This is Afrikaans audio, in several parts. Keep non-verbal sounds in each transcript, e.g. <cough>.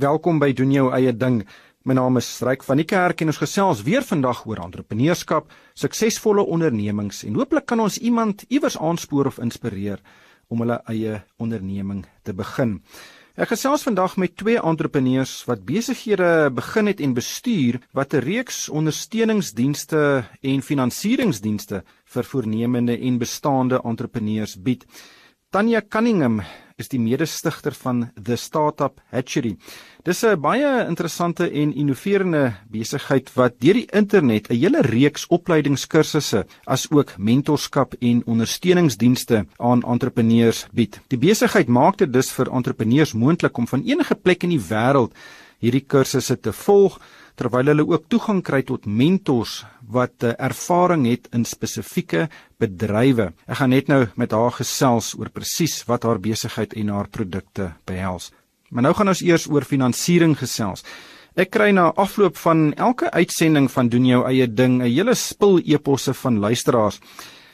Welkom by doen jou eie ding. My naam is Ryk van die Kerk en ons gesels weer vandag oor entrepreneurskap, suksesvolle ondernemings en hooplik kan ons iemand iewers aanspoor of inspireer om hulle eie onderneming te begin. Ek gesels vandag met twee entrepreneurs wat besighede begin het en bestuur wat 'n reeks ondersteuningsdienste en finansieringsdienste vir voornemende en bestaande entrepreneurs bied. Tanya Cunningham is die mede-stigter van The Startup Hatchery. Dis 'n baie interessante en innoverende besigheid wat deur die internet 'n hele reeks opleidingskursusse asook mentorskap en ondersteuningsdienste aan entrepreneurs bied. Die besigheid maak dit dus vir entrepreneurs moontlik om van enige plek in die wêreld hierdie kursusse te volg terwyl hulle ook toegang kry tot mentors wat uh, ervaring het in spesifieke bedrywe. Ek gaan net nou met haar gesels oor presies wat haar besigheid en haar produkte behels. Maar nou gaan ons eers oor finansiering gesels. Ek kry na afloop van elke uitsending van doen jou eie ding 'n hele spul eposse van luisteraars.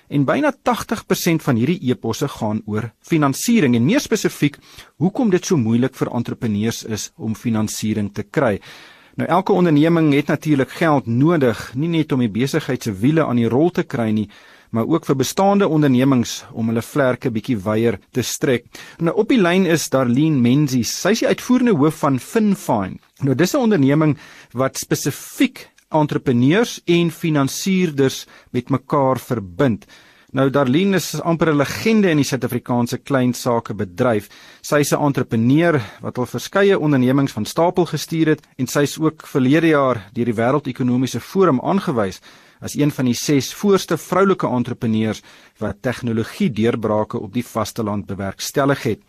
En byna 80% van hierdie eposse gaan oor finansiering en meer spesifiek hoekom dit so moeilik vir entrepreneurs is om finansiering te kry. Nou elke onderneming het natuurlik geld nodig, nie net om die besigheid se wiele aan die rol te kry nie, maar ook vir bestaande ondernemings om hulle vlerke bietjie wyer te strek. Nou op die lyn is Darlene Menzies. Sy is die uitvoerende hoof van FinFine. Nou dis 'n onderneming wat spesifiek entrepreneurs en finansierders met mekaar verbind. Nou Darlene is amper 'n legende in die Suid-Afrikaanse klein sake bedryf. Sy is 'n entrepreneur wat al verskeie ondernemings van stapel gestuur het en sy is ook verlede jaar deur die Wêreldekonomiese Forum aangewys as een van die 6 voorste vroulike entrepreneurs wat tegnologie deurbrake op die vasteland bewerkstellig het.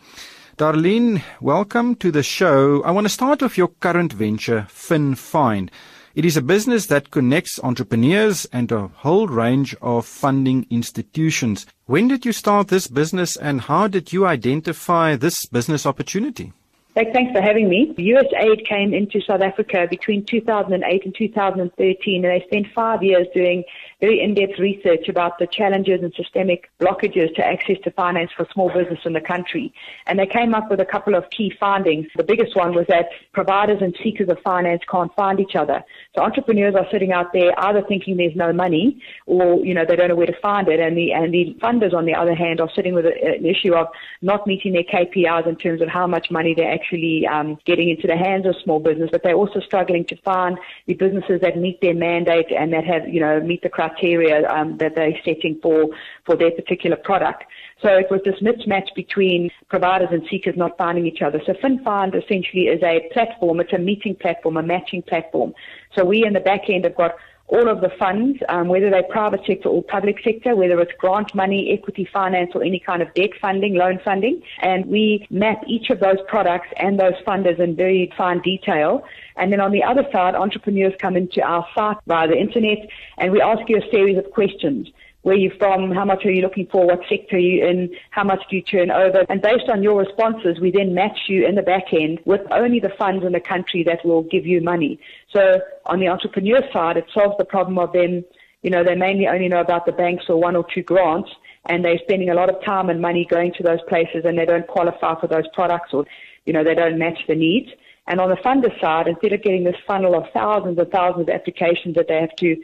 Darlene, welcome to the show. I want to start with your current venture, FinFind. It is a business that connects entrepreneurs and a whole range of funding institutions. When did you start this business and how did you identify this business opportunity? Thanks for having me. USAID came into South Africa between 2008 and 2013, and they spent five years doing very in-depth research about the challenges and systemic blockages to access to finance for small business in the country. And they came up with a couple of key findings. The biggest one was that providers and seekers of finance can't find each other. So entrepreneurs are sitting out there either thinking there's no money or, you know, they don't know where to find it. And the, and the funders, on the other hand, are sitting with a, an issue of not meeting their KPIs in terms of how much money they're actually um, getting into the hands of small business, but they're also struggling to find the businesses that meet their mandate and that have, you know, meet the criteria criteria um, that they're setting for, for their particular product. So it was this mismatch between providers and seekers not finding each other. So FinFind essentially is a platform, it's a meeting platform, a matching platform. So we in the back end have got all of the funds, um, whether they're private sector or public sector, whether it's grant money, equity finance, or any kind of debt funding, loan funding. And we map each of those products and those funders in very fine detail. And then on the other side, entrepreneurs come into our site via the internet and we ask you a series of questions where you're from, how much are you looking for, what sector are you in, how much do you turn over. And based on your responses, we then match you in the back end with only the funds in the country that will give you money. So on the entrepreneur side, it solves the problem of them, you know, they mainly only know about the banks or one or two grants and they're spending a lot of time and money going to those places and they don't qualify for those products or, you know, they don't match the needs. And on the funder side, instead of getting this funnel of thousands and thousands of applications that they have to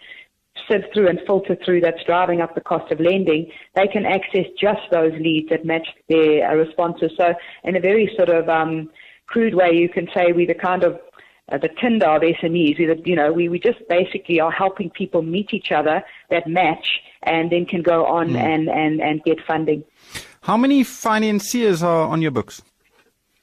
sift through and filter through that's driving up the cost of lending, they can access just those leads that match their uh, responses. So in a very sort of um, crude way, you can say we're the kind of uh, the Tinder of SMEs. We, you know, we, we just basically are helping people meet each other that match and then can go on mm. and, and, and get funding. How many financiers are on your books?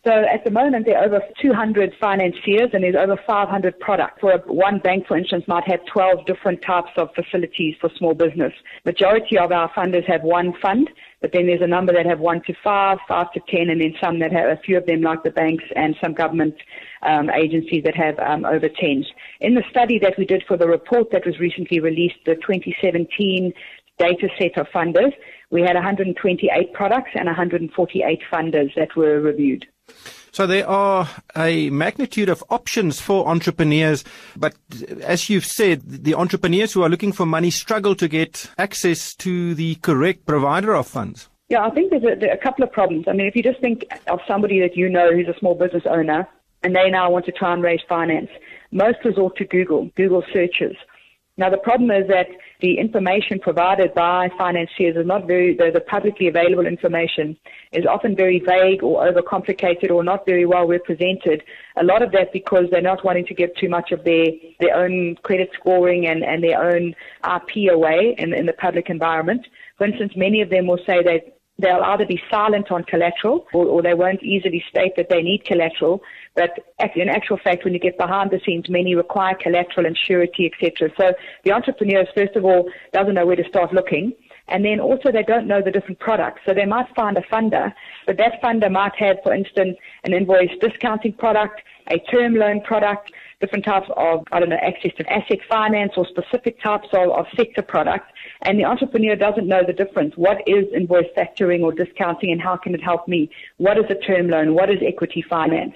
So at the moment, there are over 200 financiers and there's over 500 products. Where one bank, for instance, might have 12 different types of facilities for small business. Majority of our funders have one fund, but then there's a number that have one to five, five to 10, and then some that have a few of them like the banks and some government um, agencies that have um, over 10. In the study that we did for the report that was recently released, the 2017 data set of funders, we had 128 products and 148 funders that were reviewed. So there are a magnitude of options for entrepreneurs, but as you've said, the entrepreneurs who are looking for money struggle to get access to the correct provider of funds. Yeah, I think there's a, there a couple of problems. I mean, if you just think of somebody that you know who's a small business owner, and they now want to try and raise finance. Most resort to Google, Google searches. Now the problem is that the information provided by financiers is not very, the, the publicly available information is often very vague or overcomplicated or not very well represented. A lot of that because they're not wanting to give too much of their, their own credit scoring and, and their own IP away in, in the public environment. For instance, many of them will say that they'll either be silent on collateral or, or, they won't easily state that they need collateral. But in actual fact, when you get behind the scenes, many require collateral and surety, etc. So the entrepreneurs, first of all, doesn't know where to start looking. And then also they don't know the different products. So they might find a funder, but that funder might have, for instance, an invoice discounting product, a term loan product, different types of, I don't know, access to asset finance or specific types of, of sector products. And the entrepreneur doesn't know the difference. What is invoice factoring or discounting and how can it help me? What is a term loan? What is equity finance?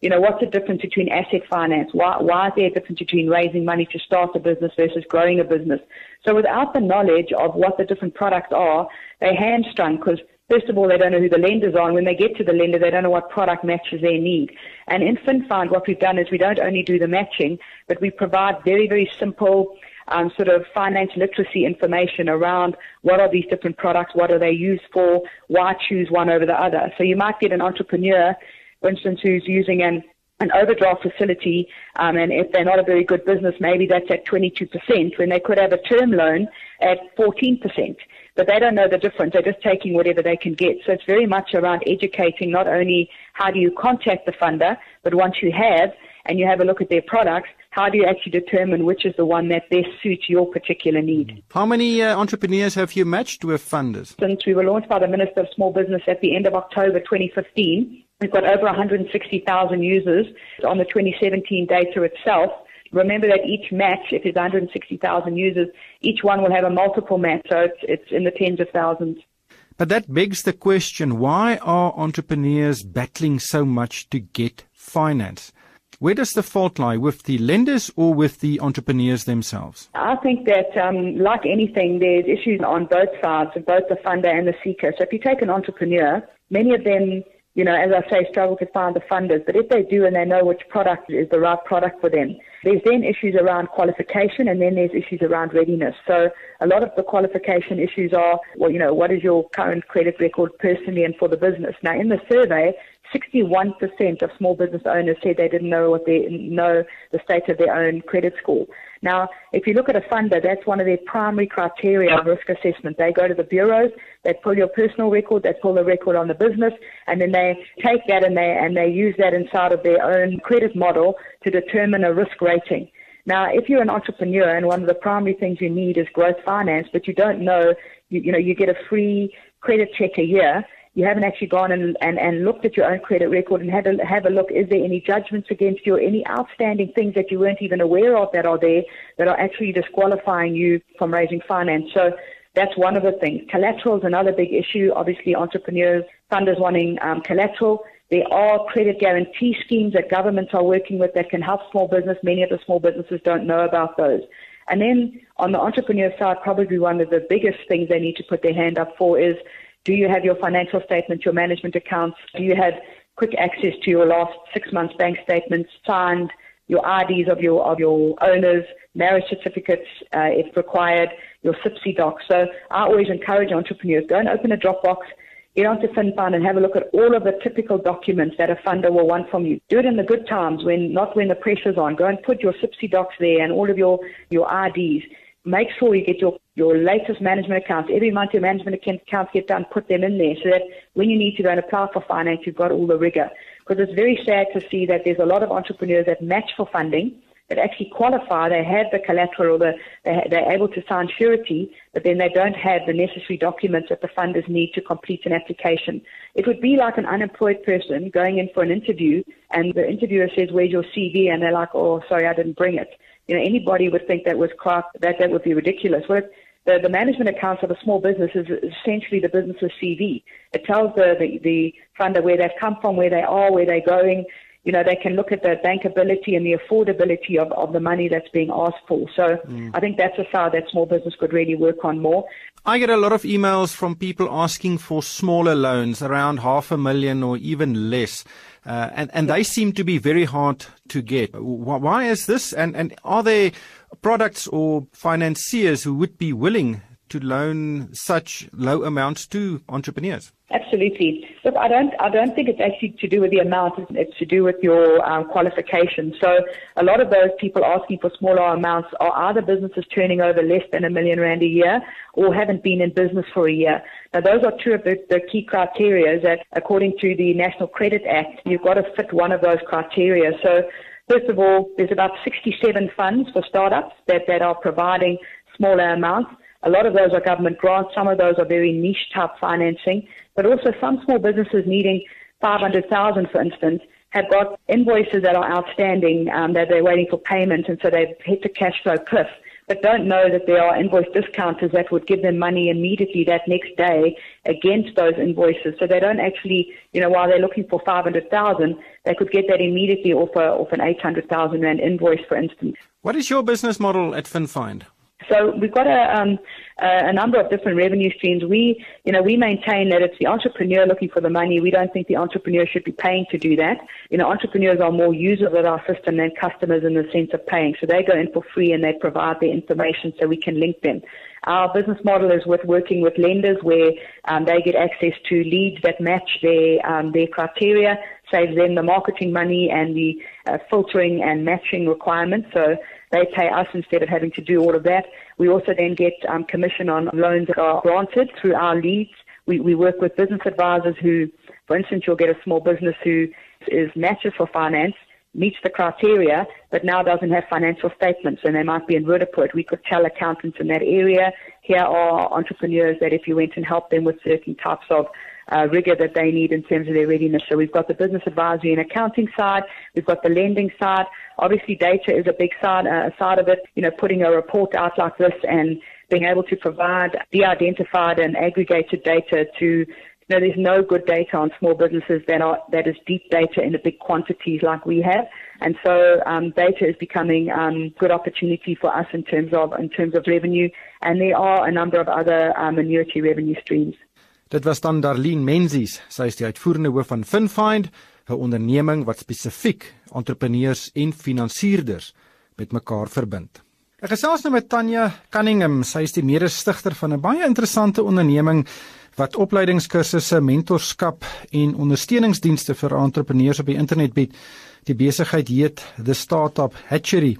You know, what's the difference between asset finance? Why, why is there a difference between raising money to start a business versus growing a business? So without the knowledge of what the different products are, they're hamstrung because First of all, they don't know who the lenders are, and when they get to the lender, they don't know what product matches their need. And in FinFind, what we've done is we don't only do the matching, but we provide very, very simple um, sort of finance literacy information around what are these different products, what are they used for, why choose one over the other. So you might get an entrepreneur, for instance, who's using an an overdraft facility, um, and if they're not a very good business, maybe that's at 22%, when they could have a term loan at 14%. But they don't know the difference. They're just taking whatever they can get. So it's very much around educating not only how do you contact the funder, but once you have and you have a look at their products, how do you actually determine which is the one that best suits your particular need? How many uh, entrepreneurs have you matched with funders? Since we were launched by the Minister of Small Business at the end of October 2015, we've got over 160,000 users on the 2017 data itself. Remember that each match, if there's 160,000 users, each one will have a multiple match, so it's, it's in the tens of thousands. But that begs the question why are entrepreneurs battling so much to get finance? Where does the fault lie, with the lenders or with the entrepreneurs themselves? I think that, um, like anything, there's issues on both sides, both the funder and the seeker. So if you take an entrepreneur, many of them you know, as I say, struggle to find the funders. But if they do and they know which product is the right product for them, there's then issues around qualification and then there's issues around readiness. So a lot of the qualification issues are, well, you know, what is your current credit record personally and for the business? Now, in the survey, 61% of small business owners said they didn't know what they know the state of their own credit score. Now, if you look at a funder, that's one of their primary criteria of risk assessment. They go to the bureaus, they pull your personal record, they pull the record on the business, and then they take that and they and they use that inside of their own credit model to determine a risk rating. Now, if you're an entrepreneur and one of the primary things you need is growth finance, but you don't know, you, you know, you get a free credit check a year, you haven't actually gone and, and, and looked at your own credit record and had a, have a look, is there any judgments against you or any outstanding things that you weren't even aware of that are there that are actually disqualifying you from raising finance? So that's one of the things. Collateral is another big issue. Obviously, entrepreneurs, funders wanting um, collateral. There are credit guarantee schemes that governments are working with that can help small business. Many of the small businesses don't know about those. And then on the entrepreneur side, probably one of the biggest things they need to put their hand up for is do you have your financial statements, your management accounts? Do you have quick access to your last six months bank statements signed, your IDs of your of your owners, marriage certificates uh, if required, your SIPC docs. So I always encourage entrepreneurs go and open a Dropbox, get onto FinFind and have a look at all of the typical documents that a funder will want from you. Do it in the good times when not when the pressure's on. Go and put your SIPC docs there and all of your your IDs make sure you get your, your latest management accounts. Every month your management accounts get done, put them in there so that when you need to go and apply for finance, you've got all the rigor. Because it's very sad to see that there's a lot of entrepreneurs that match for funding, that actually qualify, they have the collateral, the, they, they're able to sign surety, but then they don't have the necessary documents that the funders need to complete an application. It would be like an unemployed person going in for an interview and the interviewer says, where's your CV? And they're like, oh, sorry, I didn't bring it you know, anybody would think that was crap, that that would be ridiculous. Well, the, the management accounts of a small business is essentially the business's CV. It tells the, the, the funder where they've come from, where they are, where they're going. You know, they can look at the bankability and the affordability of, of the money that's being asked for. So mm. I think that's a side that small business could really work on more. I get a lot of emails from people asking for smaller loans, around half a million or even less. Uh, and and they seem to be very hard to get. Why is this? And and are there products or financiers who would be willing to loan such low amounts to entrepreneurs? Absolutely. Look, I don't, I don't think it's actually to do with the amount. It's to do with your um, qualifications. So a lot of those people asking for smaller amounts are either businesses turning over less than a million rand a year or haven't been in business for a year. Now, those are two of the, the key criteria that, according to the National Credit Act, you've got to fit one of those criteria. So, first of all, there's about 67 funds for startups that, that are providing smaller amounts. A lot of those are government grants. Some of those are very niche type financing, but also some small businesses needing 500,000, for instance, have got invoices that are outstanding um, that they're waiting for payment, and so they've hit the cash flow cliff, but don't know that there are invoice discounters that would give them money immediately that next day against those invoices. So they don't actually, you know, while they're looking for 500,000, they could get that immediately off, a, off an 800,000 rand invoice, for instance. What is your business model at FinFind? So we've got a, um, a number of different revenue streams. We, you know, we maintain that it's the entrepreneur looking for the money. We don't think the entrepreneur should be paying to do that. You know, entrepreneurs are more users of our system than customers in the sense of paying. So they go in for free and they provide the information so we can link them. Our business model is with working with lenders where um, they get access to leads that match their um, their criteria, saves them the marketing money and the uh, filtering and matching requirements. So they pay us instead of having to do all of that. We also then get um, commission on loans that are granted through our leads. We, we work with business advisors who, for instance, you'll get a small business who is matches for finance, meets the criteria, but now doesn't have financial statements and they might be in Roodepoort. We could tell accountants in that area, here are entrepreneurs that if you went and helped them with certain types of uh, rigor that they need in terms of their readiness. So we've got the business advisory and accounting side, we've got the lending side. Obviously, data is a big side uh, side of it. You know, putting a report out like this and being able to provide de-identified and aggregated data to you know, there's no good data on small businesses that are that is deep data in the big quantities like we have, and so um, data is becoming um, good opportunity for us in terms of in terms of revenue, and there are a number of other um, annuity revenue streams. Dit was dan Darlene Menzies, sy is die uitvoerende hoof van FinFind, 'n onderneming wat spesifiek entrepreneurs en finansierders met mekaar verbind. Ek gesels nou met Tanya Cunningham, sy is die mede-stigter van 'n baie interessante onderneming wat opleidingskursusse, mentorskap en ondersteuningsdienste vir entrepreneurs op die internet bied. Die besigheid heet The Startup Hatchery.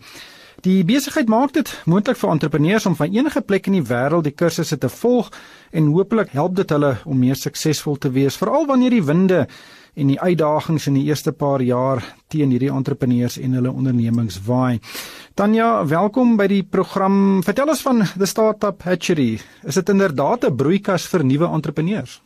Die besigheid maak dit moontlik vir entrepreneurs om van enige plek in die wêreld die kursusse te volg en hopelik help dit hulle om meer suksesvol te wees, veral wanneer die winde en die uitdagings in die eerste paar jaar teen hierdie entrepreneurs en hulle ondernemings waai. Tanya, welkom by die program. Vertel ons van The Startup Hatchery. Is dit inderdaad 'n broeikas vir nuwe entrepreneurs?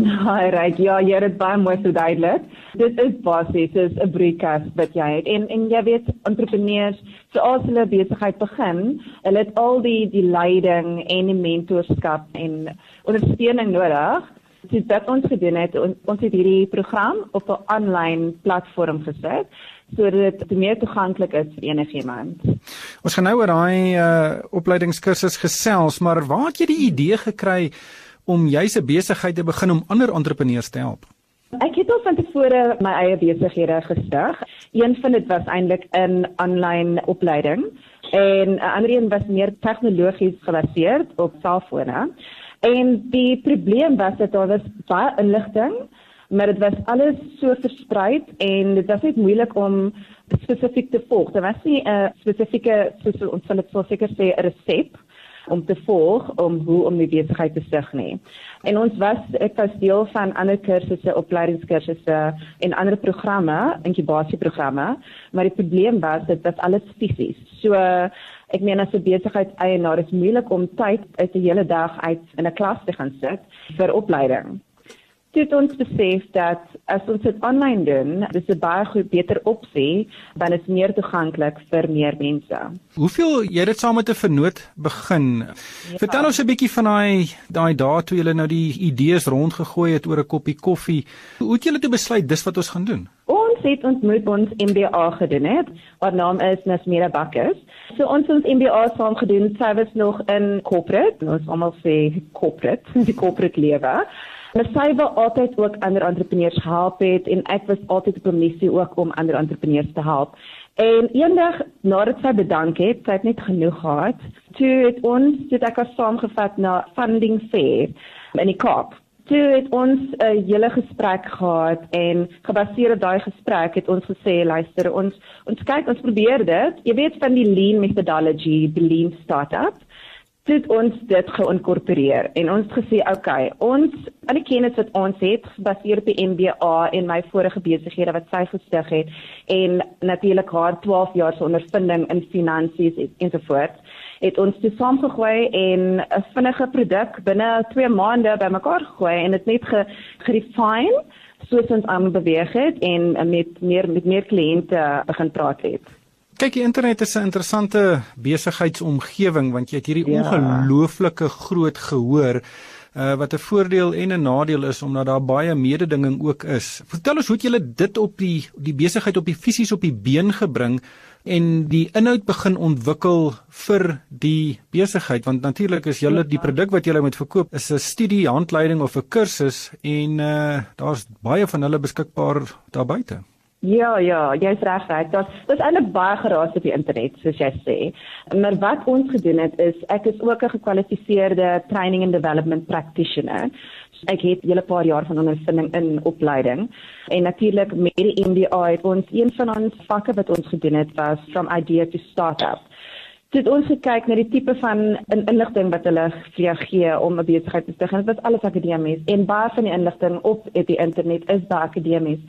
Hi, right. Ja, jy het baie mooi verduidelik. Dit is basies is 'n broeikas wat jy het. En en jy weet entrepreneurs, so as hulle besigheid begin, hulle het al die die leiding en die mentorskap en ondersteuning nodig. Dit wat ons gedoen het, ons het hierdie program op 'n aanlyn platform gesit sodat dit meer toeganklik is vir enigiemand. Ons gaan nou oor daai uh, opleidingskursus gesels, maar waar het jy die idee gekry om juis 'n besigheid te begin om ander entrepreneurs te help? Ek het al van tevore my eie besighede gestig. Een van dit was eintlik 'n aanlyn opleiding en 'n ander een was meer tegnologies gebaseer op selfone. En die probleem was dat daar was baie inligting, maar dit was alles so versprei en dit was net moeilik om spesifiek te volg. Daar was nie 'n spesifieke soos ons sal dit seker sê 'n resep om te volg om hoe om die besigheid te stig nie. En ons was ek was deel van ander kursusse, opleidingskursusse en ander programme, inkubasieprogramme, maar die probleem was dit was alles fisies. So ek meen as 'n besigheid eienaar is moeilik om tyd uit 'n hele dag uit in 'n klas te gaan sit vir opleiding dit ons besef dat as ons dit aanlyn doen, dis 'n baie goed beter opsie want dit is meer toeganklik vir meer mense. Hoeveel jy het saam met 'n vernoot begin? Ja. Vertel ons 'n bietjie van daai daai dae toe jy nou die idees rondgegooi het oor 'n koppie koffie. Hoe het julle toe besluit dis wat ons gaan doen? Ons het ons moet ons MBA gedoen het. Wat naam is Nasmira Bakkers. So ons ons MBA saam gedoen, sy was nog in corporate, ons almal sê corporate, <laughs> die corporate lewe. Maar sy wil altyd ook ander entrepreneurs help het en ek was altyd op 'n missie ook om ander entrepreneurs te help. En eendag nadat sy bedank het, sy het net genoeg gehad, toe het ons dit ek was saamgevat na funding fair in die Kaap. Toe het ons 'n hele gesprek gehad en gebaseer op daai gesprek het ons gesê luister ons ons kyk ons probeer dit. Jy weet van die lean methodology, die lean startup het ons dit geïnkorporeer en ons het gesê okay, ons al die kennis wat ons het gebaseer op die MBA en my vorige besighede wat sy gestig het en natuurlik haar 12 jaar se ondervinding in finansies ensovoorts het ons dit saamgegooi en 'n vinnige produk binne 2 maande bymekaar gegooi en dit net gerefine soos ons aan beweeg het en met meer met meer kliënte begin praat het. Kyk, die internet is 'n interessante besigheidsomgewing want jy het hierdie ja. ongelooflike groot gehoor uh, wat 'n voordeel en 'n nadeel is omdat daar baie mededinging ook is. Vertel ons hoe het julle dit op die die besigheid op die fisies op die been gebring en die inhoud begin ontwikkel vir die besigheid want natuurlik is julle die produk wat julle moet verkoop is 'n studie handleiding of 'n kursus en uh, daar's baie van hulle beskikbaar daar buite. Ja, ja, jy's reg, reg. Dit is eintlik baie geraas op die internet, soos jy sê. Maar wat ons gedoen het is ek is ook 'n gekwalifiseerde training and development practitioner. Ek het 'n hele paar jaar van ondervinding in opleiding en natuurlik met die MBA het ons een van ons vakke wat ons gedoen het was from idea to startup. Dit ons gekyk na die tipe van in inligting wat hulle vir jou gee om 'n besigheid te begin. Dit was alles akademies en baie van die inligting op die internet is baie akademies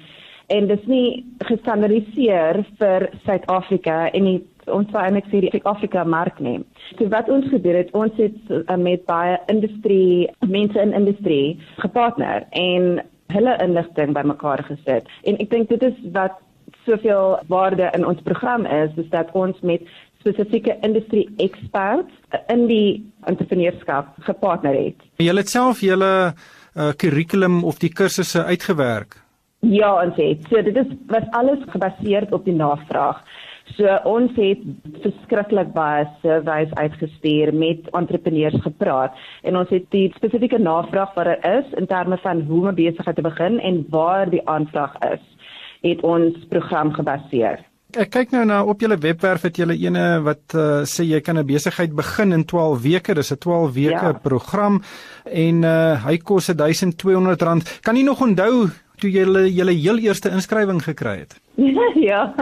en dit is nie gestandardiseer vir Suid-Afrika en nie ons sou eintlik sê die Suid-Afrika mark neem. So wat ons gedoen het, ons het uh, met baie industrie, mense in industrie gepartner en hulle inligting bymekaar gesit. En ek dink dit is wat soveel waarde in ons program is, is dat ons met spesifieke industrie experts in die entrepreneurskap gepartner het. Jy het self julle uh, curriculum of die kursusse uitgewerk. Ja, ons het. So dit is was alles gebaseer op die navraag. So ons het verskriklik baie surveys uitgestuur met entrepreneurs gepraat en ons het die spesifieke navraag wat daar is in terme van hoe om besigheid te begin en waar die aanvraag is, het ons program gebaseer. Ek kyk nou na op julle webwerf het julle ene wat uh, sê jy kan 'n besigheid begin in 12 weke. Dis 'n 12 weke ja. program en uh, hy kos 1200 R. Kan jy nog onthou toe jy julle heel eerste inskrywing gekry het? <laughs> ja.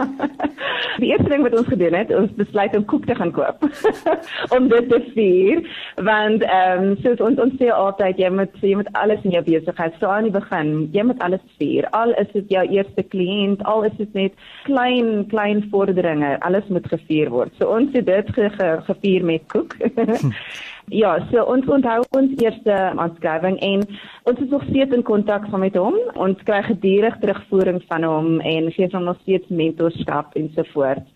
Die eerste ding wat ons gedoen het, ons besluit om koek te gaan koop <laughs> om dit te vier, want ehm um, soos ons ons sê altyd jy moet jy moet alles in jou besigheid so aan die begin, jy moet alles vier. Al is dit jou eerste kliënt, al is dit net klein klein vorderinge, alles moet gevier word. So ons het dit ge, ge, gevier met koek. <laughs> Ja, so ons onthou ons eerste aanskrywing en ons is nog steeds in kontak met hom. Ons kry gedurig terugvoering van hom en gee hom nog steeds mentorskap en so voort.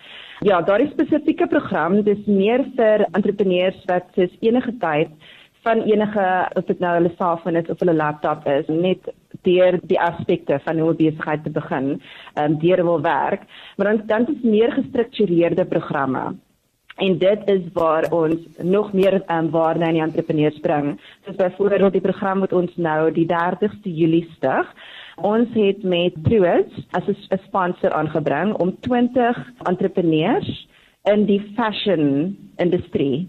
Ja, daar is spesifieke program, dis meer vir entrepreneurs wat soos enige tyd van enige of dit nou hulle selfoon is of hulle laptop is, net deur die aspekte van hoe besigheid te begin, ehm um, deur wil werk, maar dan dan is meer gestruktureerde programme. En dit is waar ons nog meer um, waarde aan die entrepreneurs bring. Soos byvoorbeeld die program wat ons nou die 30ste Julie stig. Ons het met Truus as 'n sponsor aangebring om 20 entrepreneurs in die fashion industrie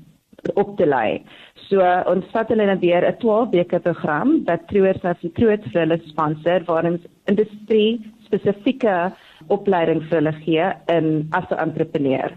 op te lei. So ons vat hulle nou weer 'n 12 weke program wat Truus as die groot vir hulle sponsor waar ons industrie spesifieke opleiding vir hulle gee in as 'n entrepreneur.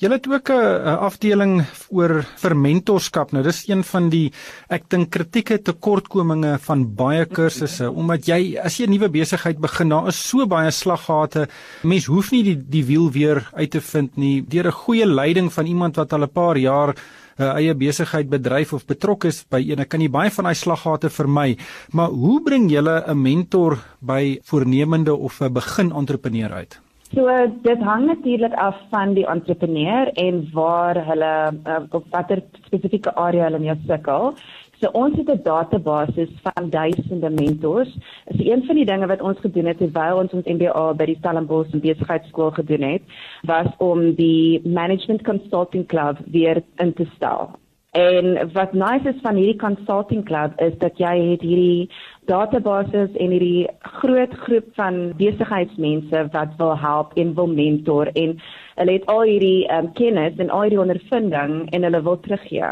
Julle het ook 'n afdeling oor vir mentorskap. Nou dis een van die ek dink kritieke tekortkominge van baie kursusse omdat jy as jy 'n nuwe besigheid begin, daar is so baie slaggate. Mens hoef nie die die wiel weer uit te vind nie deur 'n goeie leiding van iemand wat al 'n paar jaar 'n uh, eie besigheid bedryf of betrokke is by een, kan jy baie van daai slaggate vermy. Maar hoe bring jy 'n mentor by voornemende of 'n begin entrepreneur uit? So dit hang natuurlik af van die entrepreneur en waar hulle uh, op watter spesifieke area hulle mee sukkel. So ons het 'n database van duisende mentors. Is een van die dinge wat ons gedoen het terwyl ons ons MBA by die Stellenbosch Besigheidskool gedoen het, was om die Management Consulting Club weer in te stel. En wat nice is van hierdie consulting club is dat jy het hierdie databases en hierdie groot groep van besigheidsmense wat wil help en wil mentor en hulle het al hierdie um, kennis en al hierdie ondervinding en hulle wil teruggee.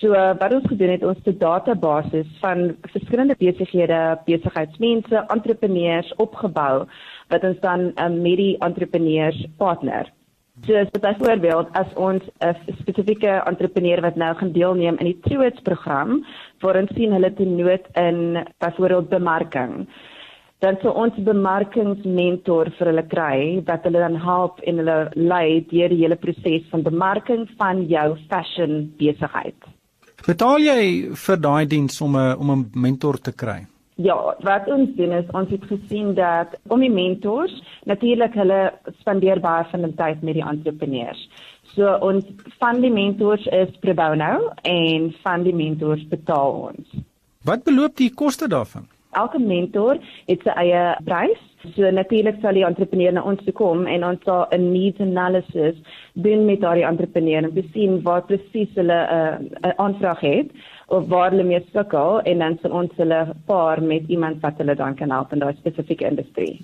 So wat ons gedoen het, ons het 'n database van verskillende besighede, besigheidsmense, entrepreneurs opgebou wat ons dan um, met die entrepreneurs partner. So as byvoorbeeld as ons 'n spesifieke entrepreneur wat nou gaan deelneem in die Truets program, waar ons sien hulle te nood in byvoorbeeld bemarking, dan sou ons bemarkingsmentor vir hulle kry wat hulle dan help en hulle lei deur die hele proses van bemarking van jou fashion besigheid. Betaal jy vir daai diens om 'n om 'n mentor te kry? Ja, wat ons doen is ons het gesien dat om die mentors, natuurlik hulle spandeer baie van hulle tyd met die entrepreneurs. So ons van die mentors is pro bono en van die mentors betaal ons. Wat beloop die koste daarvan? Elke mentor het sy eie prys. So natuurlik sal die entrepreneur na ons toe kom en ons sal 'n needs analysis doen met daardie entrepreneur om te sien wat presies hulle eh, 'n uh, aanvraag het of waar hulle mee sukkel en dan sal ons hulle paar met iemand wat hulle dan kan help in daai spesifieke industrie.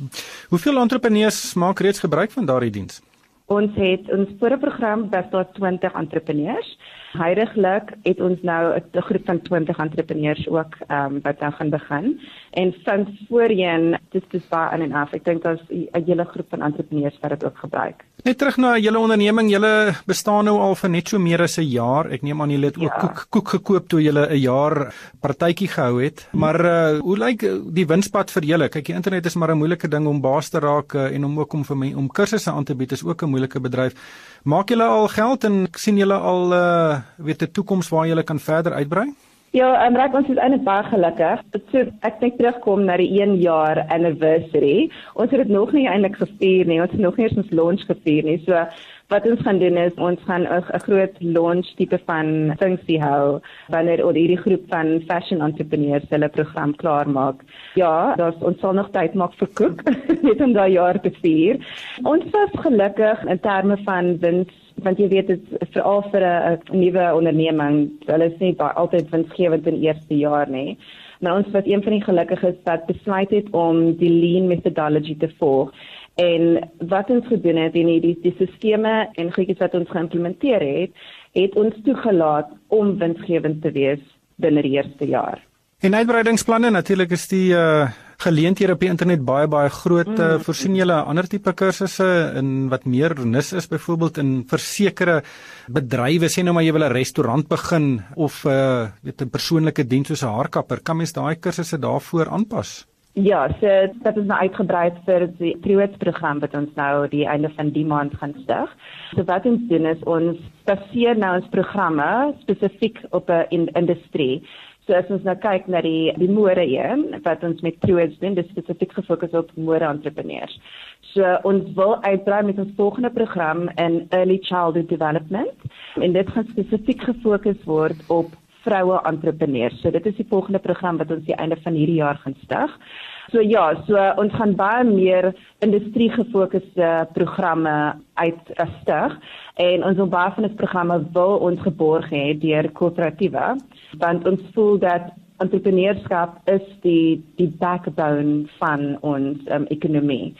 Hoeveel entrepreneurs maak reeds gebruik van daardie diens? Ons het ons voorprogram bestaan 20 entrepreneurs. Heidiglik het ons nou 'n groep van 20 entrepreneurs ook ehm um, wat nou gaan begin. En van voorheen, dis dis baie aan en af. Ek dink daar's 'n hele groep van entrepreneurs wat dit ook gebruik. Net terug na julle onderneming, julle bestaan nou al vir net so meer as 'n jaar. Ek neem aan julle het ook ja. koek koek gekoop toe julle 'n jaar partytjie gehou het. Maar uh, hoe lyk die winspad vir julle? Kyk, die internet is maar 'n moeilike ding om baas te raak uh, en om ook om vir my om kursusse aan te bied is ook 'n moeilike bedryf. Maak julle al geld en sien julle al uh, weet 'n toekoms waar julle kan verder uitbrei? Ja, en reg ons is eintlik baie gelukkig. So ek dink terugkom na die 1 jaar anniversary. Ons het dit nog nie eintlik gevier nie. Ons het nog nie eens ons launch gevier nie. So wat ons gaan doen is ons gaan 'n groot launch tipe van funksie hou wanneer oor hierdie groep van fashion entrepreneurs hulle program klaar maak. Ja, daar's ons sal nog tyd maak vir koek <laughs> net om daai jaar te vier. Ons was gelukkig in terme van wins want jy weet dit veral vir 'n nuwe onderneming, hulle is nie baie altyd winsgewend in eerste jaar nie. Maar ons was een van die gelukkiges wat besluit het om die lean methodology te volg. En wat ons gedoen het in hierdie die sisteme en goedjies wat ons geïmplementeer het, het ons toegelaat om winsgewend te wees binne die eerste jaar. En uitbreidingsplanne natuurlik is die uh geleenthede op die internet baie baie groot. Uh, voorsien julle ander tipe kursusse in wat meer nis is byvoorbeeld in versekerde bedrywe sê nou maar jy wil 'n restaurant begin of 'n uh, weet 'n persoonlike diens soos 'n haarkapper. Kan mens daai kursusse daarvoor aanpas? Ja, so dit is nou uitgebrei vir die Triwet program wat ons nou die einde van die maand gaan stig. So wat ons doen is ons baseer nou ons programme spesifiek op 'n in industrie. So as ons nou kyk na die die mode een wat ons met True's doen, dis spesifiek gefokus op mode entrepreneurs. So ons wil uitbrei met ons volgende program in early childhood development en dit gaan spesifiek gefokus word op vroue entrepreneurs. So dit is die volgende program wat ons die einde van hierdie jaar gaan stig. So ja, so ons gaan baie meer industrie gefokusde programme uitstig en ons wil baie van ons programme wil ons geborg hê deur koöperatiewe want ons voel dat entrepreneurskap is die die backbone van ons um, ekonomie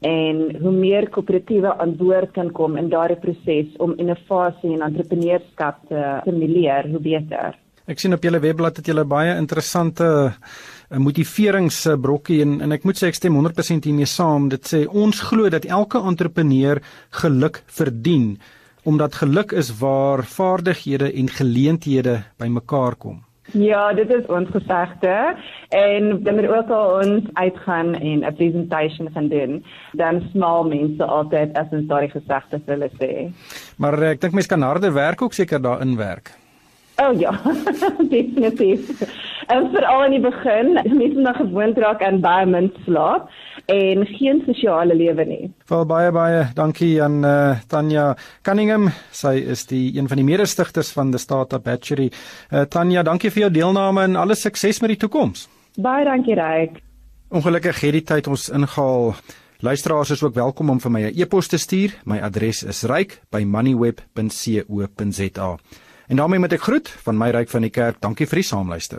en hoe meer koöperatiewe aan boord kan kom in daardie proses om innovasie en entrepreneurskap te stimuleer, hoe beter. Ek sien op julle webblad het julle baie interessante 'n uh, motiveringsbrokkie en en ek moet sê ek stem 100% hiermee saam. Dit sê ons glo dat elke entrepreneur geluk verdien omdat geluk is waar vaardighede en geleenthede bymekaar kom. Ja, dit is ons gesegde en dan moet ook al ons uitgaan en 'n presentation gaan doen. Dan smal mense altyd as ons daardie gesegde vir hulle sê. Maar eh, ek dink mense kan harde werk ook seker daarin werk. Oh ja, <laughs> definitief. En veral in die begin, mense moet gewoond raak aan baie min slaap en geen sosiale lewe nie. Wel baie baie dankie aan uh, Tanya Cunningham. Sy is die een van die mede-stigters van the Startup Battery. Uh, Tanya, dankie vir jou deelname en alle sukses met die toekoms. Baie dankie, Ryk. Ongelukkig het die tyd ons ingehaal. Luisteraars is ook welkom om vir my 'n e e-pos te stuur. My adres is ryk@moneyweb.co.za. En daarmee moet ek groet van my ryk van die kerk. Dankie vir die saamluister.